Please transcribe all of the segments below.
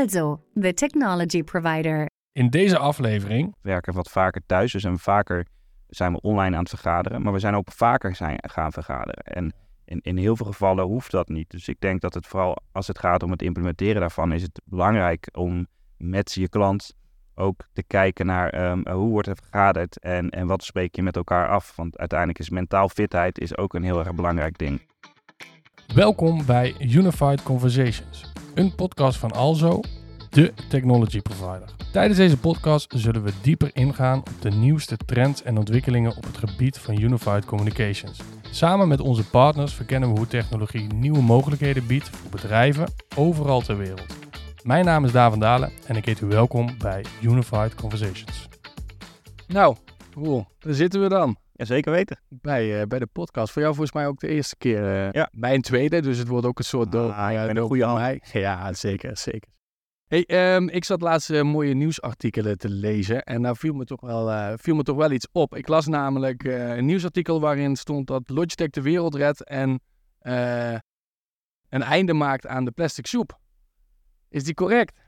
Also, the technology provider. In deze aflevering werken wat vaker thuis. Dus en vaker zijn we online aan het vergaderen. Maar we zijn ook vaker zijn, gaan vergaderen. En in, in heel veel gevallen hoeft dat niet. Dus ik denk dat het vooral als het gaat om het implementeren daarvan, is het belangrijk om met je klant ook te kijken naar ehm, hoe wordt er vergaderd en, en wat spreek je met elkaar af. Want uiteindelijk is mentaal fitheid is ook een heel erg belangrijk ding. Welkom bij Unified Conversations, een podcast van Alzo, de technology provider. Tijdens deze podcast zullen we dieper ingaan op de nieuwste trends en ontwikkelingen op het gebied van Unified Communications. Samen met onze partners verkennen we hoe technologie nieuwe mogelijkheden biedt voor bedrijven overal ter wereld. Mijn naam is Daan van Dalen en ik heet u welkom bij Unified Conversations. Nou, Roel, daar zitten we dan. Ja, zeker weten. Bij, uh, bij de podcast. Voor jou volgens mij ook de eerste keer. Uh, ja. Bij een tweede, dus het wordt ook een soort dood. Ah, ja, een goede hand. Ja, zeker, zeker. Hey, um, ik zat laatst uh, mooie nieuwsartikelen te lezen en daar viel me toch wel, viel me toch wel iets op. Ik las namelijk een nieuwsartikel waarin stond dat Logitech de wereld redt en een einde maakt aan de plastic soep. Is die correct?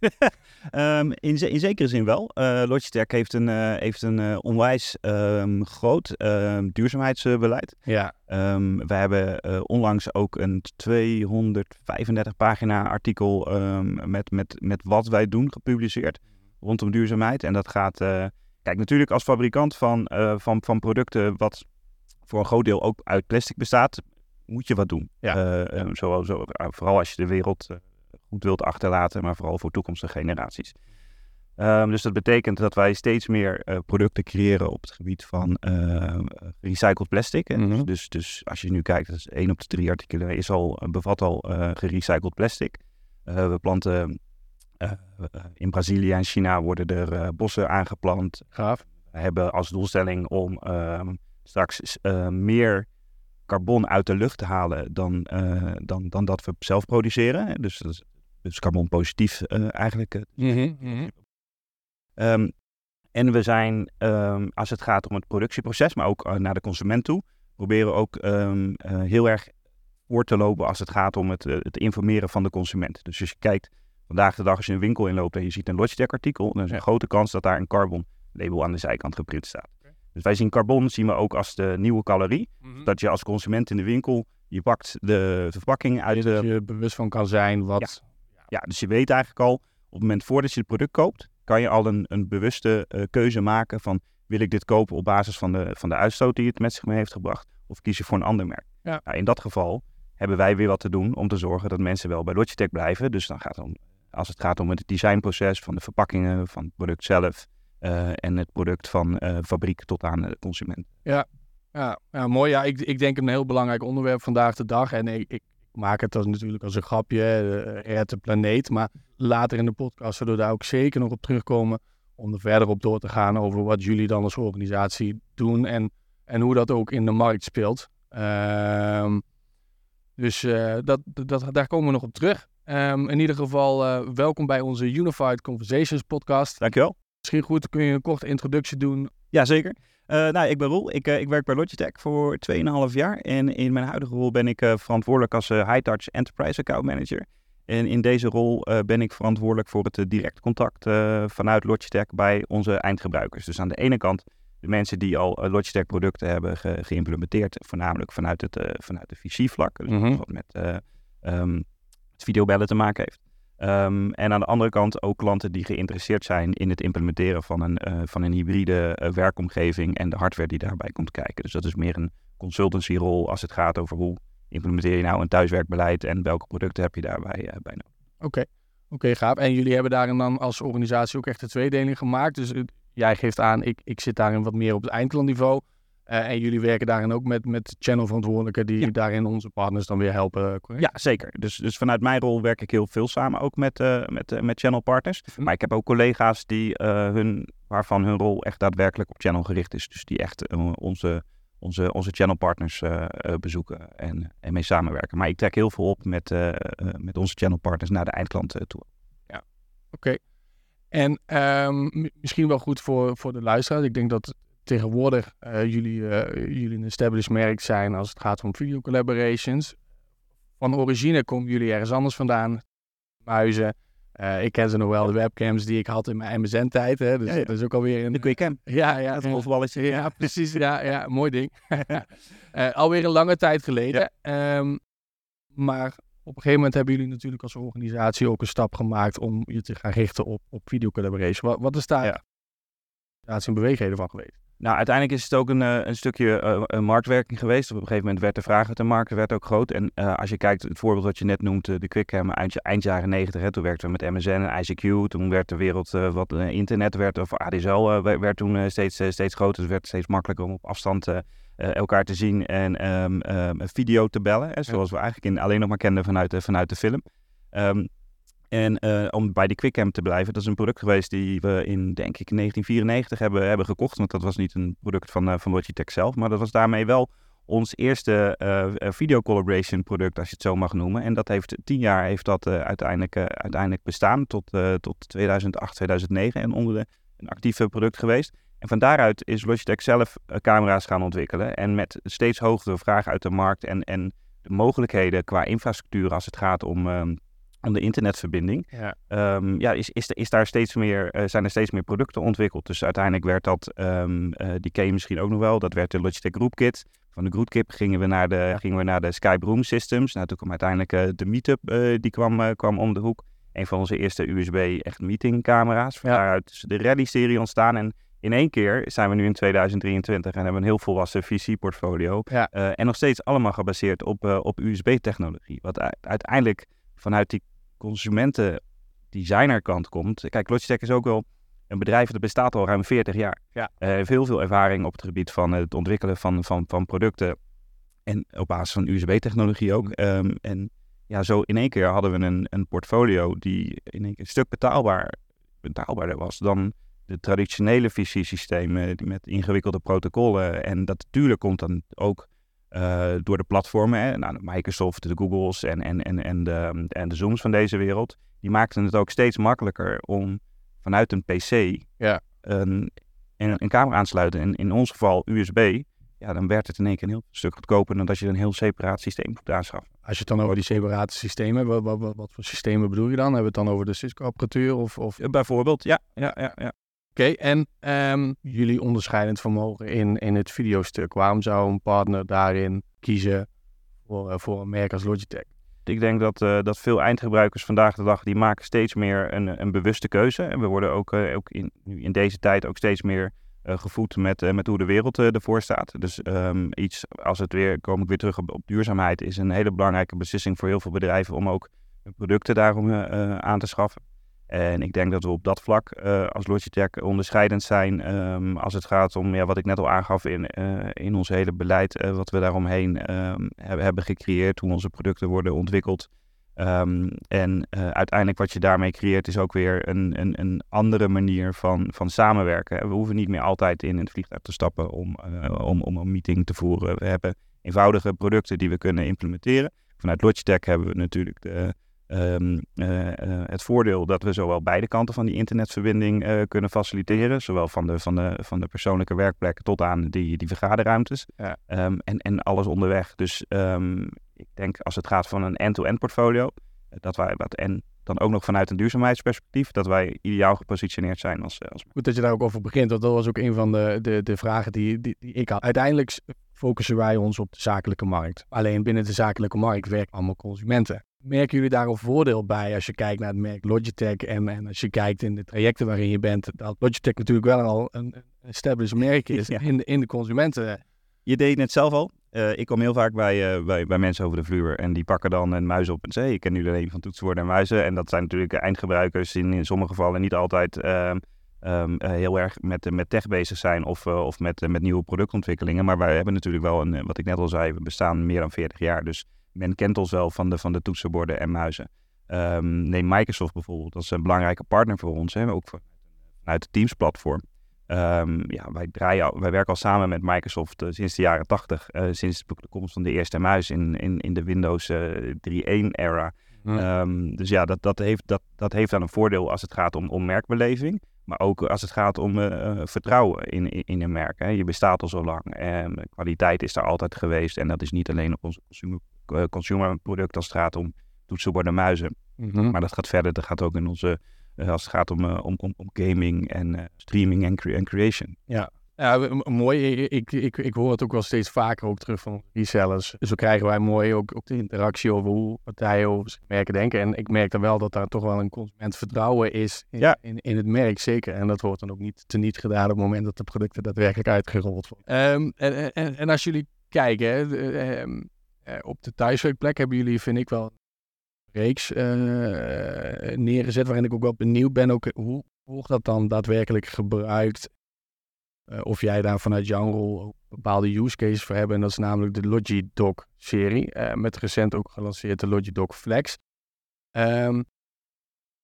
Um, in, in, zekere zin wel. Uh, Logitech heeft een, uh, heeft een uh, onwijs um, groot ehm, duurzaamheidsbeleid. Ja. we hebben onlangs ook een 235 pagina artikel met, met, met wat wij doen gepubliceerd rondom duurzaamheid. En dat gaat, kijk natuurlijk als fabrikant van, van, van producten wat voor een groot deel ook uit plastic bestaat, moet je wat doen. Ja. zo, zo, vooral als je de wereld goed wilt achterlaten, maar vooral voor toekomstige generaties. Um, dus dat betekent dat wij steeds meer uh, producten creëren op het gebied van uh, recycled plastic. Mm -hmm. dus, dus als je nu kijkt, dat is één op de drie artikelen is al, bevat al uh, gerecycled plastic. we planten in Brazilië en China worden er bossen aangeplant. Gaaf. We hebben als doelstelling om ehm, straks meer carbon uit de lucht te halen dan, dan, dan dat we zelf produceren. Dus dat is dus carbon positief uh, eigenlijk. Mm -hmm. um, en we zijn, um, als het gaat om het productieproces, maar ook uh, naar de consument toe, proberen ook um, uh, heel erg voor te lopen als het gaat om het, het, informeren van de consument. Dus als je kijkt, vandaag de dag als je een winkel inloopt en je ziet een Logitech artikel, dan is een grote kans dat daar een carbon label aan de zijkant geprint staat. Okay. Dus wij zien carbon zien we ook als de nieuwe calorie. Mm -hmm. Dat je als consument in de winkel, je pakt de verpakking uit de... Dat je bewust van kan zijn wat... Ja. Ja, dus je weet eigenlijk al, op het moment voordat je het product koopt, kan je al een, een bewuste uh, keuze maken van wil ik dit kopen op basis van de, van de uitstoot die het met zich mee heeft gebracht, of kies je voor een ander merk. Ja. Nou, in dat geval hebben wij weer wat te doen om te zorgen dat mensen wel bij Logitech blijven. Dus dan gaat het om, als het gaat om het designproces van de verpakkingen, van het product zelf uh, en het product van uh, fabriek tot aan de consument. Ja, ja, ja mooi. Ja, ik, ik denk een heel belangrijk onderwerp vandaag de dag. En ik, ik maak het als, natuurlijk als een grapje, uh, de planeet. Maar later in de podcast zullen we daar ook zeker nog op terugkomen. Om er verder op door te gaan over wat jullie dan als organisatie doen. En, en hoe dat ook in de markt speelt. Um, dus uh, dat, dat, daar komen we nog op terug. Um, in ieder geval, uh, welkom bij onze Unified Conversations podcast. Dankjewel. Misschien goed, kun je een korte introductie doen? Jazeker. Uh, nou, ik ben Roel. Ik, uh, ik werk bij Logitech voor 2,5 jaar. En in mijn huidige rol ben ik uh, verantwoordelijk als High-Touch Enterprise Account Manager. En in deze rol ben ik verantwoordelijk voor het direct contact vanuit Logitech bij onze eindgebruikers. Dus aan de ene kant de mensen die al Logitech producten hebben ge geïmplementeerd, voornamelijk vanuit het, vanuit de VC-vlak. Dus mm -hmm. wat met um, het videobellen te maken heeft. Um, en aan de andere kant ook klanten die geïnteresseerd zijn in het implementeren van een, uh, van een hybride uh, werkomgeving en de hardware die daarbij komt kijken. Dus dat is meer een consultancyrol als het gaat over hoe implementeer je nou een thuiswerkbeleid en welke producten heb je daarbij uh, bij nodig. Oké, okay. oké, gaaf. En jullie hebben daarin dan als organisatie ook echt de tweedeling gemaakt. Dus jij geeft aan, ik, ik zit daarin wat meer op het eindklantniveau. Uh, en jullie werken daarin ook met, met channelverantwoordelijken die ja. daarin onze partners dan weer helpen. Correct? Ja, zeker. Dus, dus vanuit mijn rol werk ik heel veel samen ook met, uh, met, uh, met channelpartners. Mhm. Maar ik heb ook collega's die, hun, waarvan hun rol echt daadwerkelijk op channel gericht is. Dus die echt onze, onze, onze channelpartners bezoeken en, en mee samenwerken. Maar ik trek heel veel op met, met onze channelpartners naar de eindklant toe. Ja, oké. Okay. En um, misschien wel goed voor, voor de luisteraars. Ik denk dat tegenwoordig uh, jullie, uh, jullie een established merk zijn als het gaat om video collaborations. Van origine komen jullie ergens anders vandaan. Muizen. Eh, ik ken ze nog wel, de webcams die ik had in mijn MSN-tijd. Dus Ja, ja. dat is ook alweer een... De QuickCam. Ja, ja. Het ja. golfballetje. Ja, precies. Ja, ja mooi ding. Eh, alweer een lange tijd geleden. Ehm, maar op een gegeven moment hebben jullie natuurlijk als organisatie ook een stap gemaakt om je te gaan richten op, op videocollaboration. Wat, wat is daar Ja. organisatie en beweegheden van geweest? Nou, uiteindelijk is het ook een, eh, een stukje eh, een marktwerking geweest. Op een gegeven moment werd de vraag uit de markt werd ook groot. En eh, als je kijkt, het voorbeeld wat je net noemt, de QuickCam eind, eind jaren 90, hè, toen werkten we met MSN en ICQ. Toen werd de wereld wat internet werd, of ADSL werd, toen steeds, steeds groter. Dus het werd steeds makkelijker om op afstand elkaar te zien en ehm, ehm, video te bellen. Hè, zoals we eigenlijk in, alleen nog maar kenden vanuit de, vanuit de film. Ehm, en eh, om bij die QuickCam te blijven, dat is een product geweest die we in, denk ik, 1994 hebben, hebben gekocht. Want dat was niet een product van, eh, van Logitech zelf, maar dat was daarmee wel ons eerste eh, video collaboration product, als je het zo mag noemen. En dat heeft tien jaar heeft dat uiteindelijk, uiteindelijk bestaan tot, tot 2008, 2009 en onder de, een actief product geweest. En van daaruit is Logitech zelf camera's gaan ontwikkelen. En met steeds hogere vragen uit de markt en, en de mogelijkheden qua infrastructuur als het gaat om, ehm, om de internetverbinding. Ja. Ehm, ja, is, is, is daar steeds meer, eh, zijn er steeds meer producten ontwikkeld. Dus uiteindelijk werd dat, ehm, eh, die ken je misschien ook nog wel, dat werd de Logitech Group Kit. Van de Group Kit gingen we naar de, gingen we naar de Skype Room Systems. Nou, toen kwam uiteindelijk eh, de Meetup, die kwam, kwam om de hoek. Een van onze eerste USB echt meetingcamera's. Van Ja. daaruit is de Rally-serie ontstaan. En in één keer zijn we nu in 2023 en hebben een heel volwassen VC-portfolio. Ja. En nog steeds allemaal gebaseerd op, op USB-technologie. Wat uiteindelijk vanuit die consumenten-designerkant komt. Kijk, Logitech is ook wel een bedrijf dat bestaat al ruim 40 jaar. Ja. Eh, heeft heel veel ervaring op het gebied van het ontwikkelen van, van, van producten. En op basis van USB-technologie ook. Ehm, en ja, zo in één keer hadden we een, een portfolio die in één keer een stuk betaalbaar, betaalbaarder was dan de traditionele VC-systemen die met ingewikkelde protocollen. En dat natuurlijk komt dan ook eh, door de platformen, hè, nou, Microsoft, de Googles en, en, en, en, de, en de Zooms van deze wereld. Die maakten het ook steeds makkelijker om vanuit een PC Ja. een, een, een camera aan te sluiten. En in ons geval USB. Ja, dan werd het in één keer een heel stuk goedkoper dan dat je een heel separaat systeem moet aanschaffen. Als je het dan over die separate systemen hebt, wat, wat, wat, wat voor systemen bedoel je dan? Hebben we het dan over de Cisco-apparatuur of... of... Bijvoorbeeld, ja, ja, ja, ja. Oké, en ehm, jullie onderscheidend vermogen in, in het videostuk. Waarom zou een partner daarin kiezen voor, eh, voor een merk als Logitech? Ik denk dat, eh, dat veel eindgebruikers vandaag de dag, die maken steeds meer een, een bewuste keuze. En we worden ook, eh, ook in, in deze tijd ook steeds meer gevoed met, met hoe de wereld ervoor staat. Dus ehm, iets, als het weer, kom ik weer terug op, op duurzaamheid, is een hele belangrijke beslissing voor heel veel bedrijven om ook producten daarom aan te schaffen. En ik denk dat we op dat vlak eh, als Logitech onderscheidend zijn ehm, als het gaat om ja, wat ik net al aangaf in, eh, in ons hele beleid, eh, wat we daaromheen ehm, hebben, gecreëerd, hoe onze producten worden ontwikkeld. Ehm, en uiteindelijk wat je daarmee creëert is ook weer een, een, een andere manier van, van samenwerken. We hoeven niet meer altijd in het vliegtuig te stappen om, om, om een meeting te voeren. We hebben eenvoudige producten die we kunnen implementeren. Vanuit Logitech hebben we natuurlijk de, ehm, eh, eh, het voordeel dat we zowel beide kanten van die internetverbinding eh, kunnen faciliteren. Zowel van de, van, de, van de persoonlijke werkplekken tot aan die, die vergaderruimtes. Ja. Ehm, en, en alles onderweg. Dus ehm, ik denk als het gaat van een end-to-end portfolio, dat wij wat en dan ook nog vanuit een duurzaamheidsperspectief, dat wij ideaal gepositioneerd zijn als, als Goed dat je daar ook over begint, want dat was ook een van de, de, de vragen die, die, die ik had. Uiteindelijk focussen wij ons op de zakelijke markt. Alleen binnen de zakelijke markt werken allemaal consumenten. Merken jullie daar een voordeel bij als je kijkt naar het merk Logitech en, en als je kijkt in de trajecten waarin je bent, dat Logitech natuurlijk wel al een, established merk is Ja. in, de, in de consumenten. Je deed het net zelf al. Eh, ik kom heel vaak bij, eh, bij, bij mensen over de vloer en die pakken dan een muis op en zeggen: Ik ken nu alleen van toetsenborden en muizen. En dat zijn natuurlijk eindgebruikers in, in sommige gevallen niet altijd ehm, ehm, eh, heel erg met, met tech bezig zijn of, of met, met nieuwe productontwikkelingen. Maar wij hebben natuurlijk wel, een, wat ik net al zei, we bestaan meer dan 40 jaar. Dus men kent ons wel van de, van de toetsenborden en muizen. Ehm, neem Microsoft bijvoorbeeld, dat is een belangrijke partner voor ons, hè, ook vanuit het Teams-platform. Ehm, ja, wij, draaien al, wij werken al samen met Microsoft eh, sinds de jaren 80, eh, sinds de komst van de eerste muis in, in, in de Windows eh 3.1-era. Ehm, dus ja, dat, dat, heeft, dat, dat heeft dan een voordeel als het gaat om, om merkbeleving. Maar ook als het gaat om eh, eh, vertrouwen in, in, in een merk. Hè. Je bestaat al zo lang. En kwaliteit is daar altijd geweest. En dat is niet alleen op onze consumer, eh, consumerproduct als het gaat om toetsenborden en muizen. Mhm. Maar dat gaat verder. Dat gaat ook in onze, eh, als het gaat om, eh, om, om, om gaming en eh, streaming en, cre- en creation. Ja, m- mooi. Ik, ik, ik hoor het ook wel steeds vaker ook terug van resellers. Zo krijgen wij mooi ook, ook de interactie over hoe partijen over zijn merken denken. En ik merk dan wel dat daar toch wel een consumentvertrouwen is in, Ja. in, in het merk, zeker. En dat wordt dan ook niet teniet gedaan op het moment dat de producten daadwerkelijk uitgerold worden. Ehm, en, en, en als jullie kijken, hè, ehm, eh, op de thuiswerkplek hebben jullie, vind ik wel, een reeks eh, neergezet waarin ik ook wel benieuwd ben ook hoe wordt dat dan daadwerkelijk gebruikt eh, of jij daar vanuit jouw rol bepaalde use cases voor hebt. En dat is namelijk de Logidoc-serie. eh, met recent ook gelanceerd de Logidoc Flex. Ehm,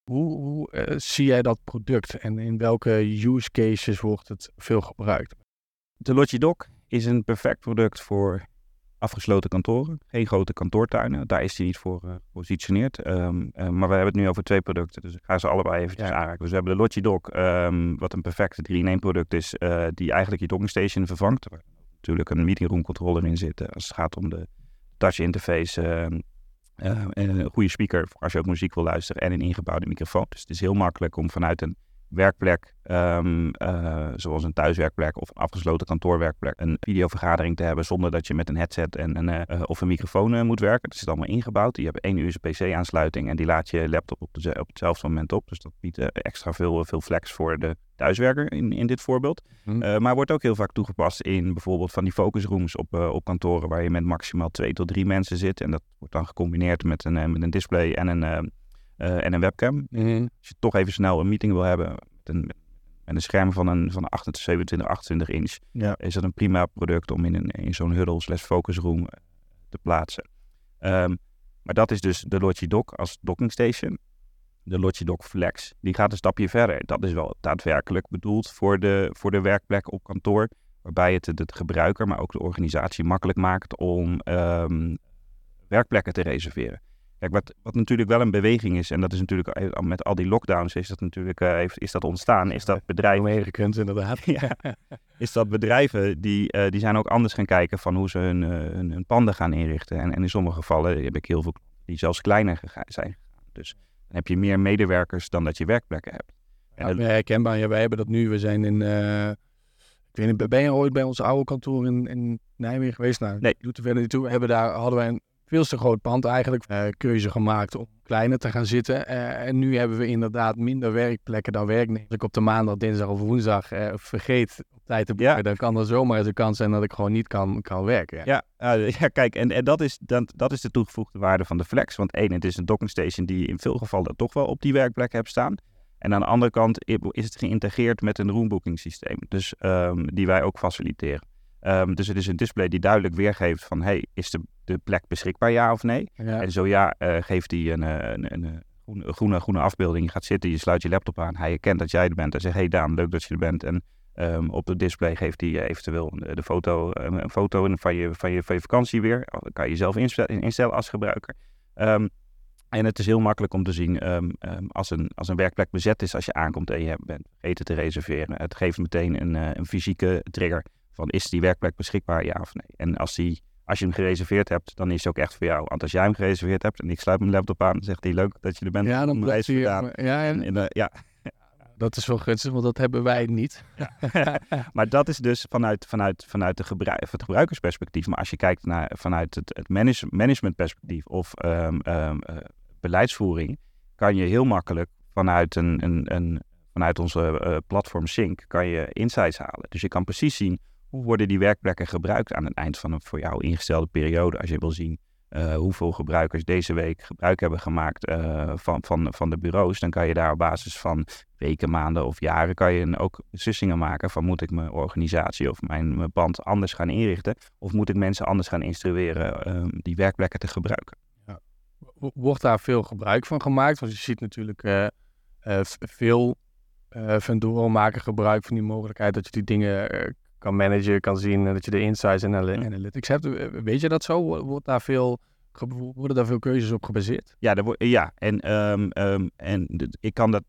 hoe hoe eh, zie jij dat product en in welke use cases wordt het veel gebruikt? De Logidoc is een perfect product voor afgesloten kantoren. Geen grote kantoortuinen. Daar is die niet voor eh, gepositioneerd. Ehm, eh, maar we hebben het nu over twee producten. Dus ik ga ze allebei eventjes Ja. aanraken. Dus we hebben de Logidoc, ehm, wat een perfecte 3-in-1 product is. eh, die eigenlijk je docking station vervangt. Waar natuurlijk een meeting room controller in zit. als het gaat om de touch interface. ehm, eh, en een goede speaker als je ook muziek wil luisteren. En een ingebouwde microfoon. Dus het is heel makkelijk om vanuit een werkplek, ehm, eh, zoals een thuiswerkplek of een afgesloten kantoorwerkplek, een videovergadering te hebben zonder dat je met een headset en een, eh, of een microfoon eh, moet werken. Dat zit allemaal ingebouwd. Je hebt één USB-C aansluiting en die laat je laptop op, de, op hetzelfde moment op. Dus dat biedt eh, extra veel, veel flex voor de thuiswerker in, in dit voorbeeld. Hm. Eh, maar wordt ook heel vaak toegepast in bijvoorbeeld van die focusrooms op, eh, op kantoren waar je met maximaal twee tot drie mensen zit. En dat wordt dan gecombineerd met een, eh, met een display en een, eh, eh, en een webcam. Mhm. Als je toch even snel een meeting wil hebben met een, met een scherm van een, van een 28, 27, 28 inch, Ja. is dat een prima product om in, een, in zo'n huddle slash focus room eh, te plaatsen. Ehm, maar dat is dus de Logidoc als docking station. De Logidoc Flex, die gaat een stapje verder. Dat is wel daadwerkelijk bedoeld voor de, voor de werkplek op kantoor. Waarbij het de, de gebruiker, maar ook de organisatie makkelijk maakt om ehm, werkplekken te reserveren. Kijk, wat, wat natuurlijk wel een beweging is, en dat is natuurlijk met al die lockdowns is dat natuurlijk eh, heeft, is dat ontstaan, is dat bedrijven inderdaad. ja, is dat bedrijven die, eh, die zijn ook anders gaan kijken van hoe ze hun, eh, hun, hun panden gaan inrichten. En, en in sommige gevallen heb ik heel veel die zelfs kleiner gega- zijn gegaan. Dus dan heb je meer medewerkers dan dat je werkplekken hebt. Ja, herkenbaar. Ja, wij hebben dat nu. We zijn in. ik weet niet, ben je ooit bij ons oude kantoor in, in Nijmegen geweest? Nou, Nee. doet er verder niet toe. We hebben daar hadden wij een veel te groot pand eigenlijk. eh, keuze gemaakt om kleiner te gaan zitten. Eh, en nu hebben we inderdaad minder werkplekken dan werknemers. Als ik op de maandag, dinsdag of woensdag eh, vergeet op tijd te Ja. boeken, dan kan er zomaar eens een kans zijn dat ik gewoon niet kan, kan werken. Ja, eh, ja kijk, en, en dat, is, dat, dat is de toegevoegde waarde van de Flex. Want één, het is een docking station die je in veel gevallen toch wel op die werkplek hebt staan. En aan de andere kant is het geïntegreerd met een roombooking systeem. Dus ehm, die wij ook faciliteren. Ehm, dus het is een display die duidelijk weergeeft van, hey, is de, de plek beschikbaar ja of nee? Ja. En zo ja, eh, geeft hij een, eh, een, een, een groene, groene, afbeelding. Je gaat zitten, je sluit je laptop aan. Hij herkent dat jij er bent. Hij zegt, hey Daan, leuk dat je er bent. En ehm, op het display geeft hij eventueel de, foto, een foto van je, van, je, van je vakantie weer. Dat kan je zelf instel- instellen als gebruiker. Ehm, en het is heel makkelijk om te zien ehm, als, een, als een werkplek bezet is als je aankomt en je bent vergeten te reserveren. Het geeft meteen een, eh, een fysieke trigger van is die werkplek beschikbaar, ja of nee. En als, die, als je hem gereserveerd hebt, dan is hij ook echt voor jou. Want als jij hem gereserveerd hebt en ik sluit mijn laptop aan, dan zegt hij leuk dat je er bent. Ja, dan blijft hij. gedaan. Ja, En, eh, ja, dat is wel gunstig, want dat hebben wij niet. maar dat is dus vanuit, vanuit, vanuit de gebruik, het gebruikersperspectief. Maar als je kijkt naar vanuit het, het manage- managementperspectief of ehm, ehm, eh, beleidsvoering, kan je heel makkelijk vanuit, een, een, een, vanuit onze eh, platform Sync kan je insights halen. Dus je kan precies zien hoe worden die werkplekken gebruikt aan het eind van een voor jou ingestelde periode. Als je wil zien eh, hoeveel gebruikers deze week gebruik hebben gemaakt eh, van, van, van de bureaus, dan kan je daar op basis van weken, maanden of jaren kan je ook beslissingen maken van moet ik mijn organisatie of mijn, mijn pand anders gaan inrichten of moet ik mensen anders gaan instrueren ehm, die werkplekken te gebruiken. W- Wordt daar veel gebruik van gemaakt? Want je ziet natuurlijk eh, veel vendoren maken gebruik van die mogelijkheid dat je die dingen kan managen, kan zien en dat je de insights en analytics hebt. Eh, Weet je dat zo? Wo- Wordt daar veel, worden daar veel keuzes op gebaseerd? Ja, daar wordt- ja. en, ehm, ehm, en ik kan dat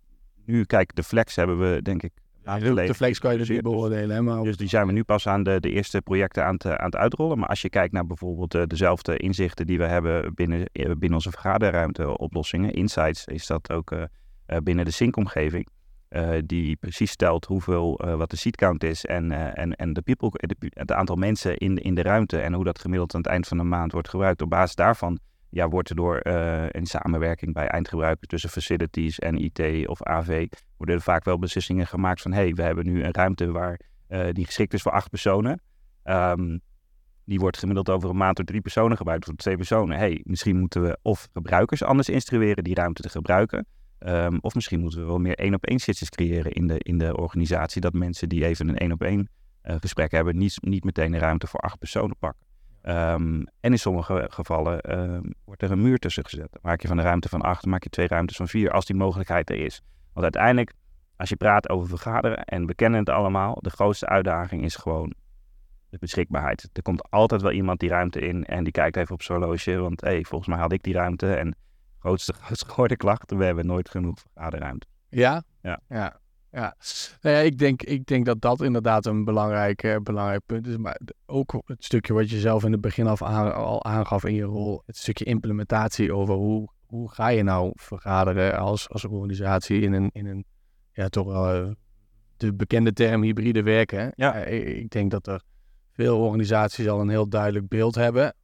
nu, kijk, de flex hebben we denk ik Ja, de, flex kan je dus niet beoordelen. Hè, maar Dus die zijn we nu pas aan de, de eerste projecten aan het, aan het uitrollen. Maar als je kijkt naar bijvoorbeeld eh, dezelfde inzichten die we hebben binnen, eh, binnen onze vergaderruimte oplossingen, Insights, is dat ook eh, eh, binnen de sync-omgeving. Eh, die precies stelt hoeveel, eh, wat de seat count is en, eh, en, en de people, het aantal mensen in, in de ruimte en hoe dat gemiddeld aan het eind van de maand wordt gebruikt. Op basis daarvan ja, wordt er door in samenwerking bij eindgebruikers tussen facilities en IT of AV, worden er vaak wel beslissingen gemaakt van hé, hey, we hebben nu een ruimte waar die geschikt is voor acht personen. Ehm, die wordt gemiddeld over een maand door drie personen gebruikt, of twee personen. hey, misschien moeten we of gebruikers anders instrueren die ruimte te gebruiken. Ehm, of misschien moeten we wel meer één-op-één sessies creëren in de, in de organisatie. Dat mensen die even een één-op-één eh, gesprek hebben, niet, niet meteen een ruimte voor acht personen pakken. Ehm, en in sommige gevallen ehm, wordt er een muur tussen gezet. Dan maak je van de ruimte van acht, maak je twee ruimtes van vier, als die mogelijkheid er is. Want uiteindelijk, als je praat over vergaderen, en we kennen het allemaal, de grootste uitdaging is gewoon de beschikbaarheid. Er komt altijd wel iemand die ruimte in en die kijkt even op zijn horloge, want hé, volgens mij had ik die ruimte. En grootste, grootste gehoorde klacht, we hebben nooit genoeg vergaderruimte. Ja? Ja. Ja. ja. Nou ja, ik denk, ik denk dat dat inderdaad een belangrijk, eh, belangrijk punt is. Maar ook het stukje wat je zelf in het begin af aan, al aangaf in je rol. Het stukje implementatie over hoe, hoe ga je nou vergaderen als, als organisatie in een, in een ja, toch wel eh, de bekende term hybride werken. Ja. Eh, ik, ik denk dat er veel organisaties al een heel duidelijk beeld hebben.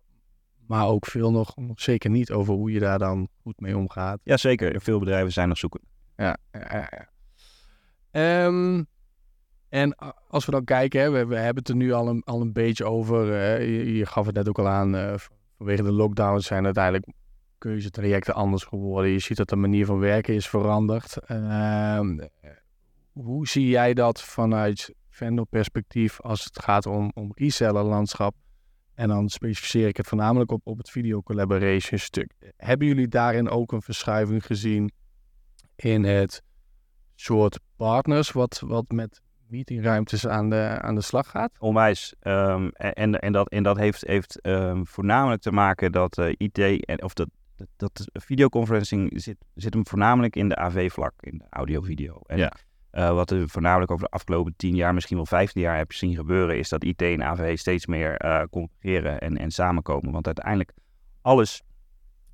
Maar ook veel nog, nog zeker niet over hoe je daar dan goed mee omgaat. Jazeker, veel bedrijven zijn nog zoekend. Ja, ja, ja. ja. Ehm, en als we dan kijken, hè, we, we hebben het er nu al een, al een beetje over. je, je gaf het net ook al aan, eh, vanwege de lockdowns zijn uiteindelijk keuzetrajecten anders geworden. Je ziet dat de manier van werken is veranderd. Ehm, eh, hoe zie jij dat vanuit vendorperspectief als het gaat om, om resellerlandschap? En dan specificeer ik het voornamelijk op, op het video collaboration stuk. Hebben jullie daarin ook een verschuiving gezien in het soort partners wat, wat met meetingruimtes aan de, aan de slag gaat? Onwijs. Ehm, en, en, dat, en dat heeft, heeft ehm, voornamelijk te maken dat eh, IT, en, of dat, dat, dat videoconferencing zit, zit hem voornamelijk in de AV-vlak, in de audio-video. En, Ja. Eh, wat we voornamelijk over de afgelopen tien jaar, misschien wel vijftien jaar heb zien gebeuren, is dat IT en AV steeds meer eh concurreren en, en samenkomen. Want uiteindelijk alles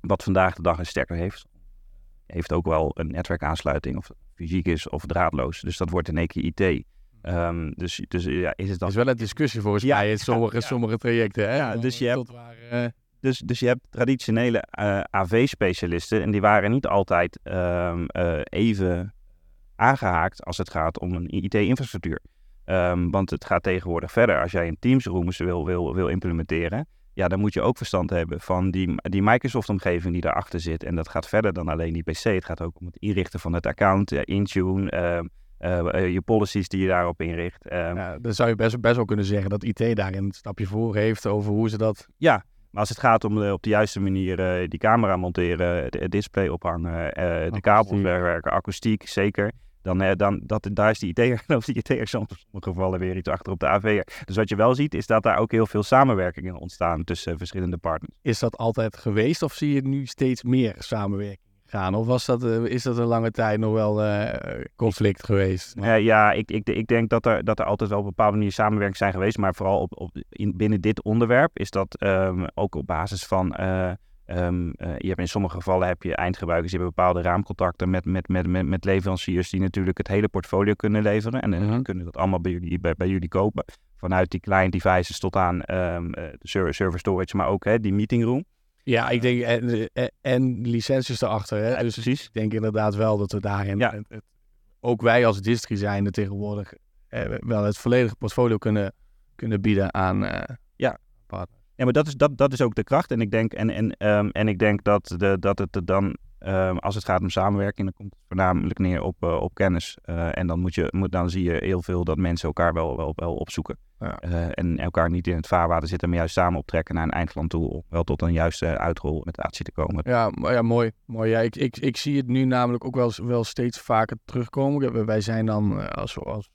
wat vandaag de dag een stekker heeft, heeft ook wel een netwerkaansluiting, of fysiek is of draadloos. Dus dat wordt in één keer IT. Ehm, dus, dus ja, is het dan is wel een discussie volgens Ja, mij in sommige, ja. sommige trajecten. Hè? Ja, dus je hebt- waar, eh, Dus, dus je hebt traditionele AV-specialisten en die waren niet altijd ehm, eh, even aangehaakt als het gaat om een IT-infrastructuur. Ehm, want het gaat tegenwoordig verder. Als jij een Teams Rooms wil, wil, wil implementeren, ja, dan moet je ook verstand hebben van die, die Microsoft-omgeving die daarachter zit. En dat gaat verder dan alleen die PC. Het gaat ook om het inrichten van het account, eh, Intune, ehm, eh, eh, je policies die je daarop inricht. Ehm, ja, dan zou je best, best wel kunnen zeggen dat IT daarin een stapje voor heeft over hoe ze dat... Ja, maar als het gaat om de, op de juiste manier die camera monteren, het, display ophangen, de kabels werken, akoestiek zeker. Dan, eh, dan dat, daar is die IT'er, of die IT'er soms in sommige gevallen weer iets achter op de AV'er. Dus wat je wel ziet, is dat daar ook heel veel samenwerkingen ontstaan tussen verschillende partners. Is dat altijd geweest of zie je nu steeds meer samenwerking gaan? Of was dat, eh, is dat een lange tijd nog wel eh, conflict geweest? Eh, ja, ik, ik, ik denk dat er, dat er altijd wel op een bepaalde manier samenwerking zijn geweest. Maar vooral op, op, in, binnen dit onderwerp is dat ehm, ook op basis van... eh, ehm, eh, je hebt in sommige gevallen heb je eindgebruikers, die hebben bepaalde raamcontacten met, met, met, met, met leveranciers die natuurlijk het hele portfolio kunnen leveren. En dan Mhm. kunnen dat allemaal bij jullie, bij, bij jullie kopen. Vanuit die client devices tot aan ehm, eh, de server, server storage, maar ook hè, die meeting room. Ja, ik denk, en, en, en licenties erachter. Hè? Ja, dus precies. ik denk inderdaad wel dat we daarin, Ja. het- ook wij als distri zijnde tegenwoordig, eh, wel het volledige portfolio kunnen, kunnen bieden aan eh, Ja. partners. Ja, maar dat is, dat, dat is ook de kracht. En ik denk, en, en, ehm, en ik denk dat, de, dat het er dan, ehm, als het gaat om samenwerking, dan komt het voornamelijk neer op, eh, op kennis. Eh, en dan, moet je, moet, dan zie je heel veel dat mensen elkaar wel, wel, wel opzoeken. Ja. Eh, en elkaar niet in het vaarwater zitten, maar juist samen optrekken naar een eindland toe. Om wel tot een juiste uitrol met actie te komen. Ja, maar ja, mooi. mooi. Ja, ik, ik, ik zie het nu namelijk ook wel, wel steeds vaker terugkomen. Wij zijn dan als, als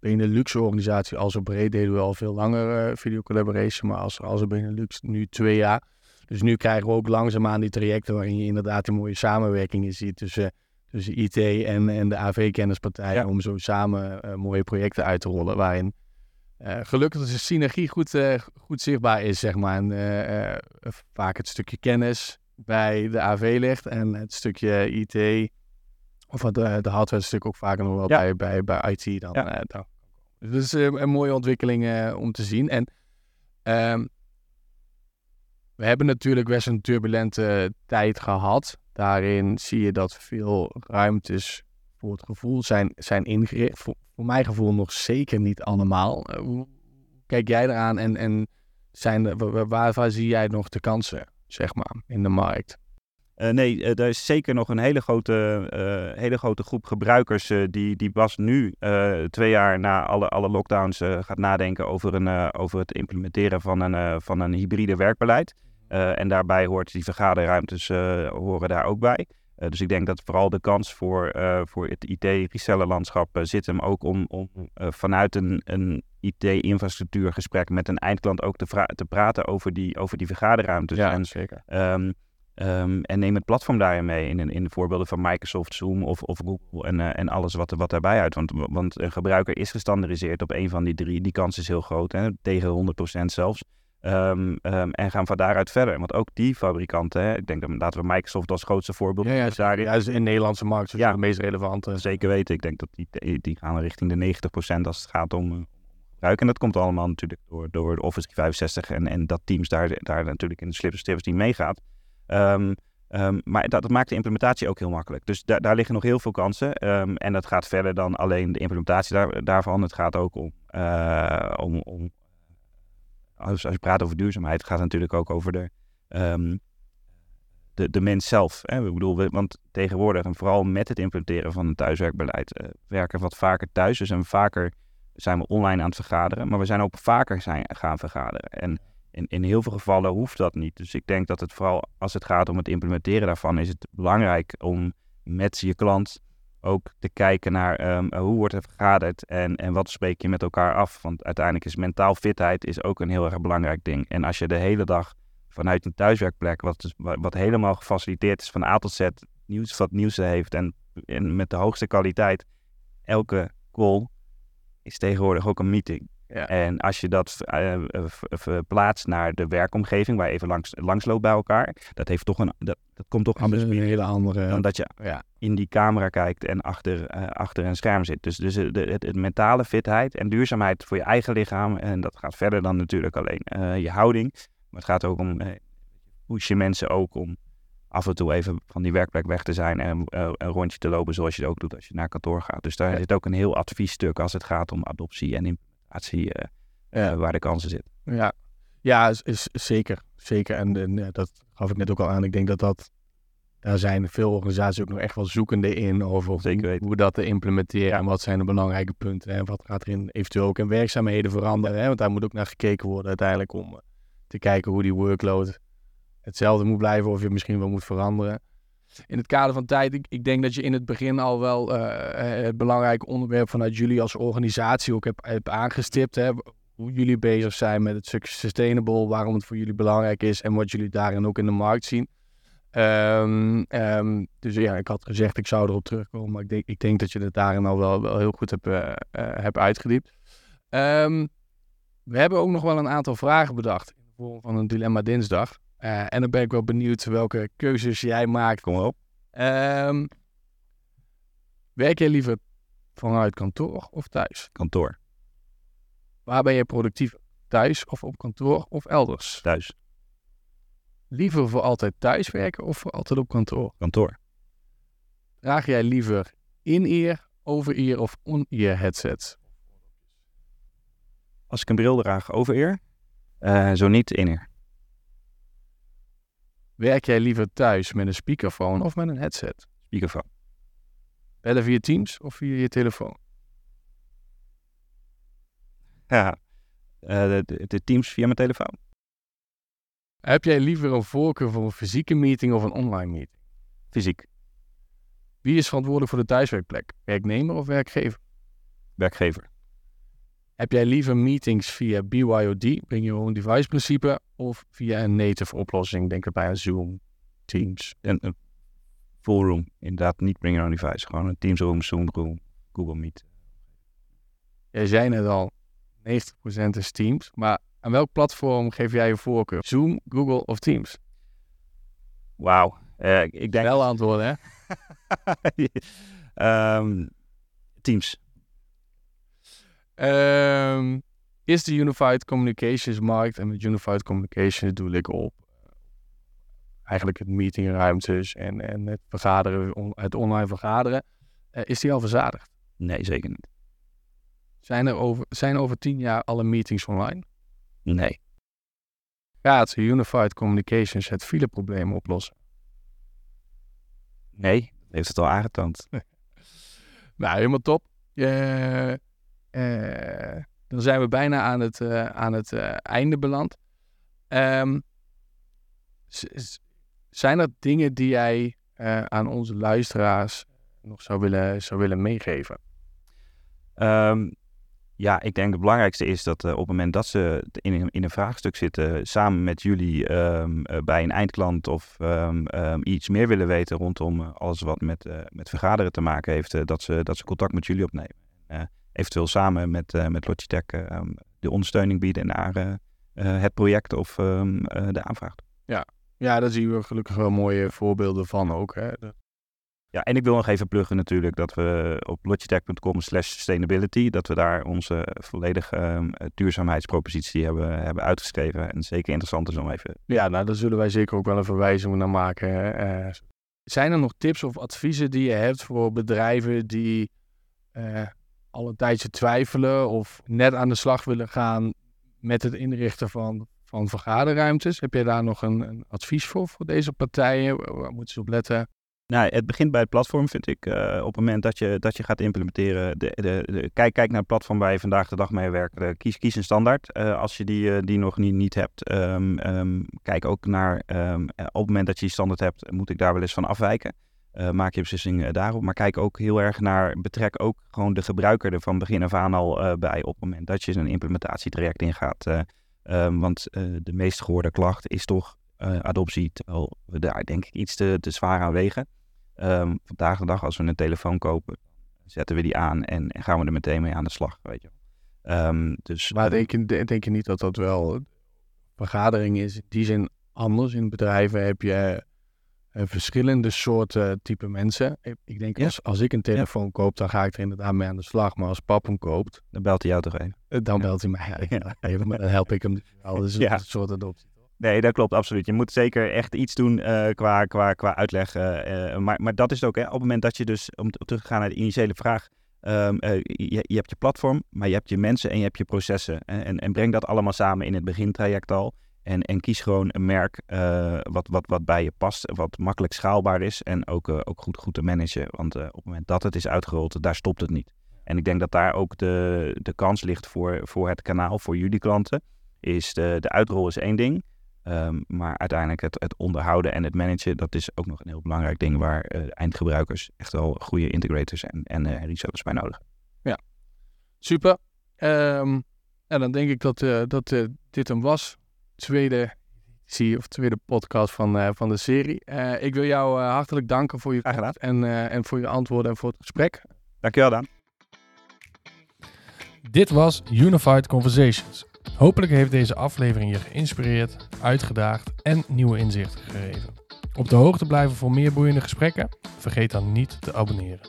Benelux organisatie al zo breed deden we al veel langer eh video collaboration, maar als, als Benelux nu twee jaar. Dus nu krijgen we ook langzaamaan die trajecten waarin je inderdaad die mooie samenwerkingen ziet tussen, tussen IT en, en de AV-kennispartij Ja. om zo samen eh, mooie projecten uit te rollen. Waarin eh, gelukkig de synergie goed, goed zichtbaar is, zeg maar. En vaak het stukje kennis bij de AV ligt en het stukje IT, of eh, de hardware stuk ook vaker nog wel Ja. bij, bij, bij IT dan. Ja. dan. Dus dat is eh, een mooie ontwikkeling eh, om te zien. En ehm, we hebben natuurlijk best een turbulente tijd gehad. Daarin zie je dat veel ruimtes voor het gevoel zijn, zijn ingericht. Voor, mijn gevoel nog zeker niet allemaal. Eh, hoe kijk jij eraan en, en zijn wa- waar, waar zie jij nog de kansen, zeg maar, in de markt? Eh, nee, eh, er is zeker nog een hele grote, eh, hele grote groep gebruikers die, die pas nu, twee jaar na alle, alle lockdowns, gaat nadenken over, een, over het implementeren van een, van een hybride werkbeleid. Eh, en daarbij hoort die vergaderruimtes horen daar ook bij. Dus ik denk dat vooral de kans voor, voor het IT-resellerlandschap zit hem ook om, om vanuit een, een IT-infrastructuurgesprek met een eindklant ook te, te praten over die, over die vergaderruimtes. en, zeker. Ehm, ehm, en neem het platform daarin mee in, in de voorbeelden van Microsoft, Zoom of, of Google en, eh, en alles wat, er- wat daarbij uit. Want, want een gebruiker is gestandardiseerd op een van die drie. Die kans is heel groot, hè, tegen 100% zelfs. Ehm, ehm, en gaan van daaruit verder. Want ook die fabrikanten, hè, ik denk dat laten we Microsoft als grootste voorbeeld Ja, ja, nemen daarin. ja, dus in de Nederlandse markt is Ja. de meest relevante. Zeker weten. Ik denk dat die, die gaan richting de 90% als het gaat om eh, gebruik. En dat komt allemaal natuurlijk door, door Office 365 en, en dat Teams daar, daar natuurlijk in de slippers die meegaat. Ehm, ehm, maar dat, dat maakt de implementatie ook heel makkelijk. Dus daar liggen nog heel veel kansen. Ehm, en dat gaat verder dan alleen de implementatie daar, daarvan. Het gaat ook om, eh, om, om als, als je praat over duurzaamheid, gaat het natuurlijk ook over de, de, de mens zelf. Hè? Ik bedoel, want tegenwoordig, en vooral met het implementeren van een thuiswerkbeleid, eh, werken we wat vaker thuis. Dus en vaker zijn we online aan het vergaderen, maar we zijn ook vaker zijn, gaan vergaderen. En in, in heel veel gevallen hoeft dat niet. Dus ik denk dat het vooral als het gaat om het implementeren daarvan, is het belangrijk om met je klant ook te kijken naar ehm, eh, hoe wordt er vergaderd en, en wat spreek je met elkaar af. Want uiteindelijk is mentaal fitheid is ook een heel erg belangrijk ding. En als je de hele dag vanuit een thuiswerkplek, wat, dus, wat helemaal gefaciliteerd is van A tot Z, nieuws wat nieuws heeft en, en met de hoogste kwaliteit, elke call is tegenwoordig ook een meeting. Ja. En als je dat eh, eh, verplaatst naar de werkomgeving, waar je even langs, langs loopt bij elkaar, dat, heeft toch een, dat, dat komt toch anders een hele andere. dan dat je ja. in die camera kijkt en achter, eh, achter een scherm zit. Dus, dus de, het, het mentale fitheid en duurzaamheid voor je eigen lichaam. En dat gaat verder dan natuurlijk alleen je houding. Maar het gaat ook om, push je mensen ook om af en toe even van die werkplek weg te zijn en een rondje te lopen zoals je het ook doet als je naar kantoor gaat. Dus daar Ja. zit ook een heel adviesstuk als het gaat om adoptie en implementatie eh, Ja. eh, waar de kansen zitten. Ja, ja is, is- zeker. Zeker. En, en ja, dat gaf ik net ook al aan. Ik denk dat dat. Daar zijn veel organisaties ook nog echt wel zoekende in over Zeker hoe, dat te implementeren Ja. en wat zijn de belangrijke punten en wat gaat er in, eventueel ook in werkzaamheden veranderen. Hè? Want daar moet ook naar gekeken worden uiteindelijk om eh, te kijken hoe die workload hetzelfde moet blijven of je misschien wel moet veranderen. In het kader van tijd, ik, denk dat je in het begin al wel eh, het belangrijke onderwerp vanuit jullie als organisatie ook hebt heb aangestipt. Hè? Hoe jullie bezig zijn met het sustainable, waarom het voor jullie belangrijk is en wat jullie daarin ook in de markt zien. Ehm, ehm, dus ja, ik had gezegd ik zou erop terugkomen, maar ik denk, ik denk dat je het daarin al wel, heel goed hebt, eh, eh, uitgediept. Ehm, we hebben ook nog wel een aantal vragen bedacht in de vorm van een dilemma dinsdag. Eh, en dan ben ik wel benieuwd welke keuzes jij maakt. Kom op. Ehm, werk jij liever vanuit kantoor of thuis? Kantoor, Waar ben je productief? Thuis of op kantoor of elders? thuis, Liever voor altijd thuis werken of voor altijd op kantoor? kantoor. Draag jij liever in-ear, over-ear of on-ear headsets? Als ik een bril draag, over eer. Eh, zo niet in eer. Werk jij liever thuis met een speakerphone of met een headset? Speakerphone. Bellen via Teams of via je telefoon? Ja. Eh, de, de, de Teams via mijn telefoon. Heb jij liever een voorkeur voor een fysieke meeting of een online meeting? Fysiek. Wie is verantwoordelijk voor de thuiswerkplek? Werknemer of werkgever? Werkgever. Heb jij liever meetings via BYOD, Bring Your Own Device principe, of via een native oplossing? Denk erbij aan Zoom, Teams. En, full room. Inderdaad, niet bring your own device. Gewoon een Teams room, Zoom room, Google Meet. Jij zei net al, 90% is Teams. Maar aan welk platform geef jij je voorkeur? Zoom, Google of Teams? Wauw. Uh, ik denk... Wel antwoorden, hè? um, teams. Um, is de Unified Communications markt, en met Unified Communications doe ik op uh, eigenlijk het meetingruimtes en, en het vergaderen, on, het online vergaderen, uh, is die al verzadigd? Nee, zeker niet. Zijn er over, zijn over tien jaar alle meetings online? Nee. Gaat Unified Communications het fileprobleem oplossen? Nee, heeft het al aangetoond. nou, helemaal top. Uh, dan zijn we bijna aan het, uh, aan het einde beland. Um, zijn er dingen die jij aan onze luisteraars nog zou willen, zou willen meegeven? Um, ja, ik denk het belangrijkste is dat op het moment dat ze in een, in een vraagstuk zitten, samen met jullie uh, bij een eindklant of iets meer willen weten rondom alles wat met, met vergaderen te maken heeft, dat, ze, dat ze contact met jullie opnemen. Eventueel samen met, met Logitech de ondersteuning bieden naar het project of de aanvraag. Ja. ja, daar zien we gelukkig wel mooie voorbeelden van ook. Hè? Ja, en ik wil nog even pluggen natuurlijk dat we op logitech.com slash sustainability, dat we daar onze volledige um, duurzaamheidspropositie hebben, hebben uitgeschreven. En zeker interessant is om even... Ja, nou daar zullen wij zeker ook wel een verwijzing naar maken. Uh, zijn er nog tips of adviezen die je hebt voor bedrijven die uh, al een tijdje twijfelen of net aan de slag willen gaan met het inrichten van, van vergaderruimtes? Heb je daar nog een, advies voor, voor deze partijen? Waar moeten ze op letten? Nou, het begint bij het platform, vind ik. Uh, op het moment dat je, dat je gaat implementeren, de, de, kijk, kijk naar het platform waar je vandaag de dag mee werkt. Uh, kies, kies een standaard uh, als je die, die nog niet, niet hebt. Um, um, kijk ook naar, um, op het moment dat je die standaard hebt, moet ik daar wel eens van afwijken. Maak je beslissing daarop. Maar kijk ook heel erg naar, betrek ook gewoon de gebruiker er van begin af aan al bij op het moment dat je een implementatietraject ingaat. want de meest gehoorde klacht is toch adoptie, terwijl we daar denk ik iets te, te zwaar aan wegen. Um, vandaag de dag, als we een telefoon kopen, zetten we die aan en, gaan we er meteen mee aan de slag. Weet je. Um, dus, maar denk je, denk je niet dat dat wel vergadering is? In die zin anders. In bedrijven heb je verschillende soorten type mensen. Ik denk, ja. als, als ik een telefoon ja. koop, dan ga ik er inderdaad mee aan de slag. Maar als pap hem koopt... Dan belt hij jou toch even? Dan belt hij mij even, maar dan help ik hem. Dat is een soort adoptie. Nee, dat klopt absoluut. Je moet zeker echt iets doen uh, qua, qua, qua uitleg. Uh, maar, maar dat is het ook. Hè. Op het moment dat je dus, om terug te gaan naar de initiële vraag. Um, je, je, hebt je platform, maar je hebt je mensen en je hebt je processen. Hè. En, en breng dat allemaal samen in het begintraject al. En, en kies gewoon een merk wat, wat, wat bij je past, wat makkelijk schaalbaar is en ook, ook goed, goed te managen. Want op het moment dat het is uitgerold, daar stopt het niet. En ik denk dat daar ook de, de kans ligt voor, voor het kanaal, voor jullie klanten. Is de, de uitrol is één ding. Um, maar uiteindelijk het, het, onderhouden en het managen, dat is ook nog een heel belangrijk ding waar eindgebruikers echt wel goede integrators en, en resellers bij nodig. Ja, super. Um, en dan denk ik dat, dat dit hem was. Tweede zie of tweede podcast van, van de serie. ik wil jou hartelijk danken voor je en, en voor je antwoorden en voor het gesprek. Dankjewel, Dan. Dit was Unified Conversations. Hopelijk heeft deze aflevering je geïnspireerd, uitgedaagd en nieuwe inzichten gegeven. Op de hoogte blijven voor meer boeiende gesprekken? Vergeet dan niet te abonneren.